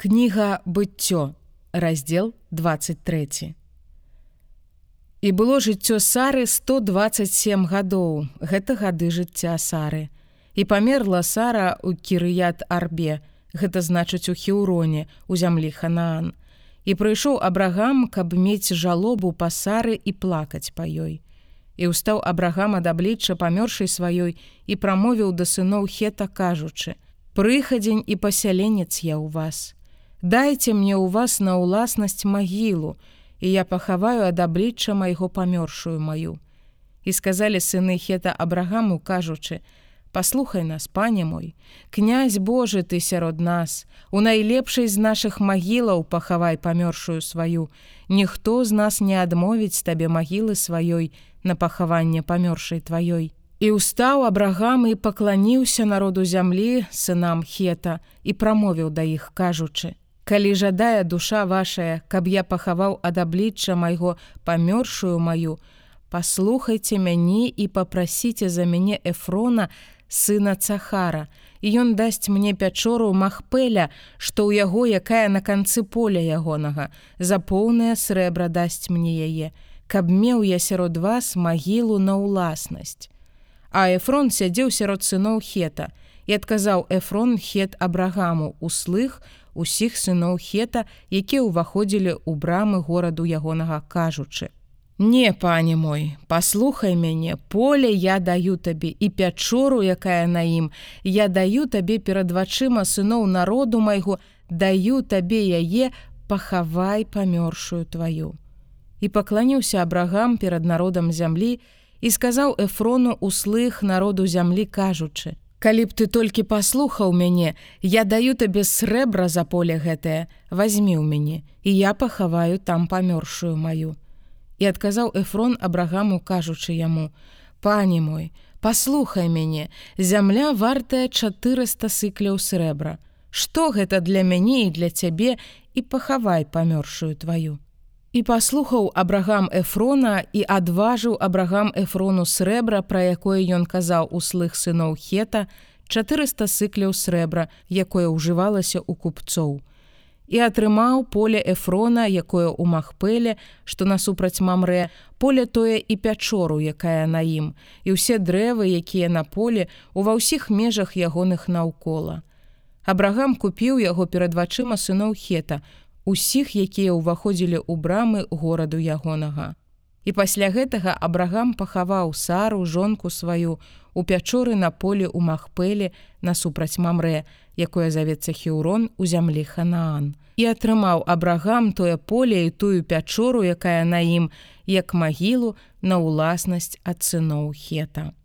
Кніга быццё, раздзел 23. І было жыццё Сары 127 гадоў, гэта гады жыцця Сары. І памерла Сара ў кірыят арбе, гэта значыць у хеўроне, у зямлі Ханаан. І прыйшоў Абрагам, каб мець жалобу па Сары і плакаць па ёй. І ўстаў Абрагам ад аблічча памёршай сваёй і прамовіў да сыноў хета кажучы: « Прыхадзень і пасяленец я ў вас дайце мне ў вас на ўласнасць магілу і я пахаваю ад аблічча майго памёршую маю і сказалі сыны хета абрагаму кажучы паслухай нас пане мой князь Божы ты сярод нас. У найлепшай з наших магілаў пахавай памёршую сваю. Ніхто з нас не адмовіць табе магілы сваёй на пахаванне памёршай тваёй і устаў абрагам і пакланіўся народу зямлі сынам хета і прамовіў да іх кажучы калі жадае душа вашая, каб я пахаваў ад аблічча майго памёршую маю, паслухайце мяне і попрасіце за мяне эфрона сына цахара. І ён дасць мне пячору махпэля, што ў яго якая на канцы поля ягонага, за поўнае срэбра дасць мне яе, каб меў я сярод вас магілу на ўласнасць. А эфрон сядзеў сярод сыноў хета і адказаў эфрон хет абрагаму услых, усіх сыноў хета, якія ўваходзілі ў брамы гораду ягонага кажучы. Не, пане мой, паслухай мяне, поле я даю табе і пячору, якая на ім, я даю табе перад вачыма сыноў народу майго, даю табе яе, пахавай памёршую тваю. І пакланіўся абрагам перад народам зямлі і сказаў эфрону услых народу зямлі кажучы: Калі б ты толькі паслухаў мяне, я даю табе срэбра за поле гэтае, возьми ў мяне, і я пахаваю там памёршую маю. І адказаў Эфрон абрагаму, кажучы яму: « Пане мой, паслухай мяне, зямля вартая 400 сыкляў срэбра. Што гэта для мяне і для цябе і пахавай памёршую тваю. І паслухаў абрагам эфрона і адважыў абрагам эфрону срэбра, пра якое ён казаў у слых сыноў хета 400 сыкляў срэбра, якое ўжывалася ў купцоў. І атрымаў поле эфрона, якое ў махпэле, што насупраць мамрэ, поле тое і пячору, якая на ім, і ўсе дрэвы, якія на поле ува ўсіх межах ягоных наўкола. Абрагам купіў яго перад вачыма сыноў хета, усіх, якія ўваходзілі ў брамы гораду ягонага. І пасля гэтага абрагам пахаваў сару жонку сваю у пячоры на поле ў махпэле насупраць мамрэ, якое завецца хеўрон у зямлі ханаан. І атрымаў абрагам тое поле і тую пячору, якая на ім, як магілу на ўласнасць ад сыноў хета.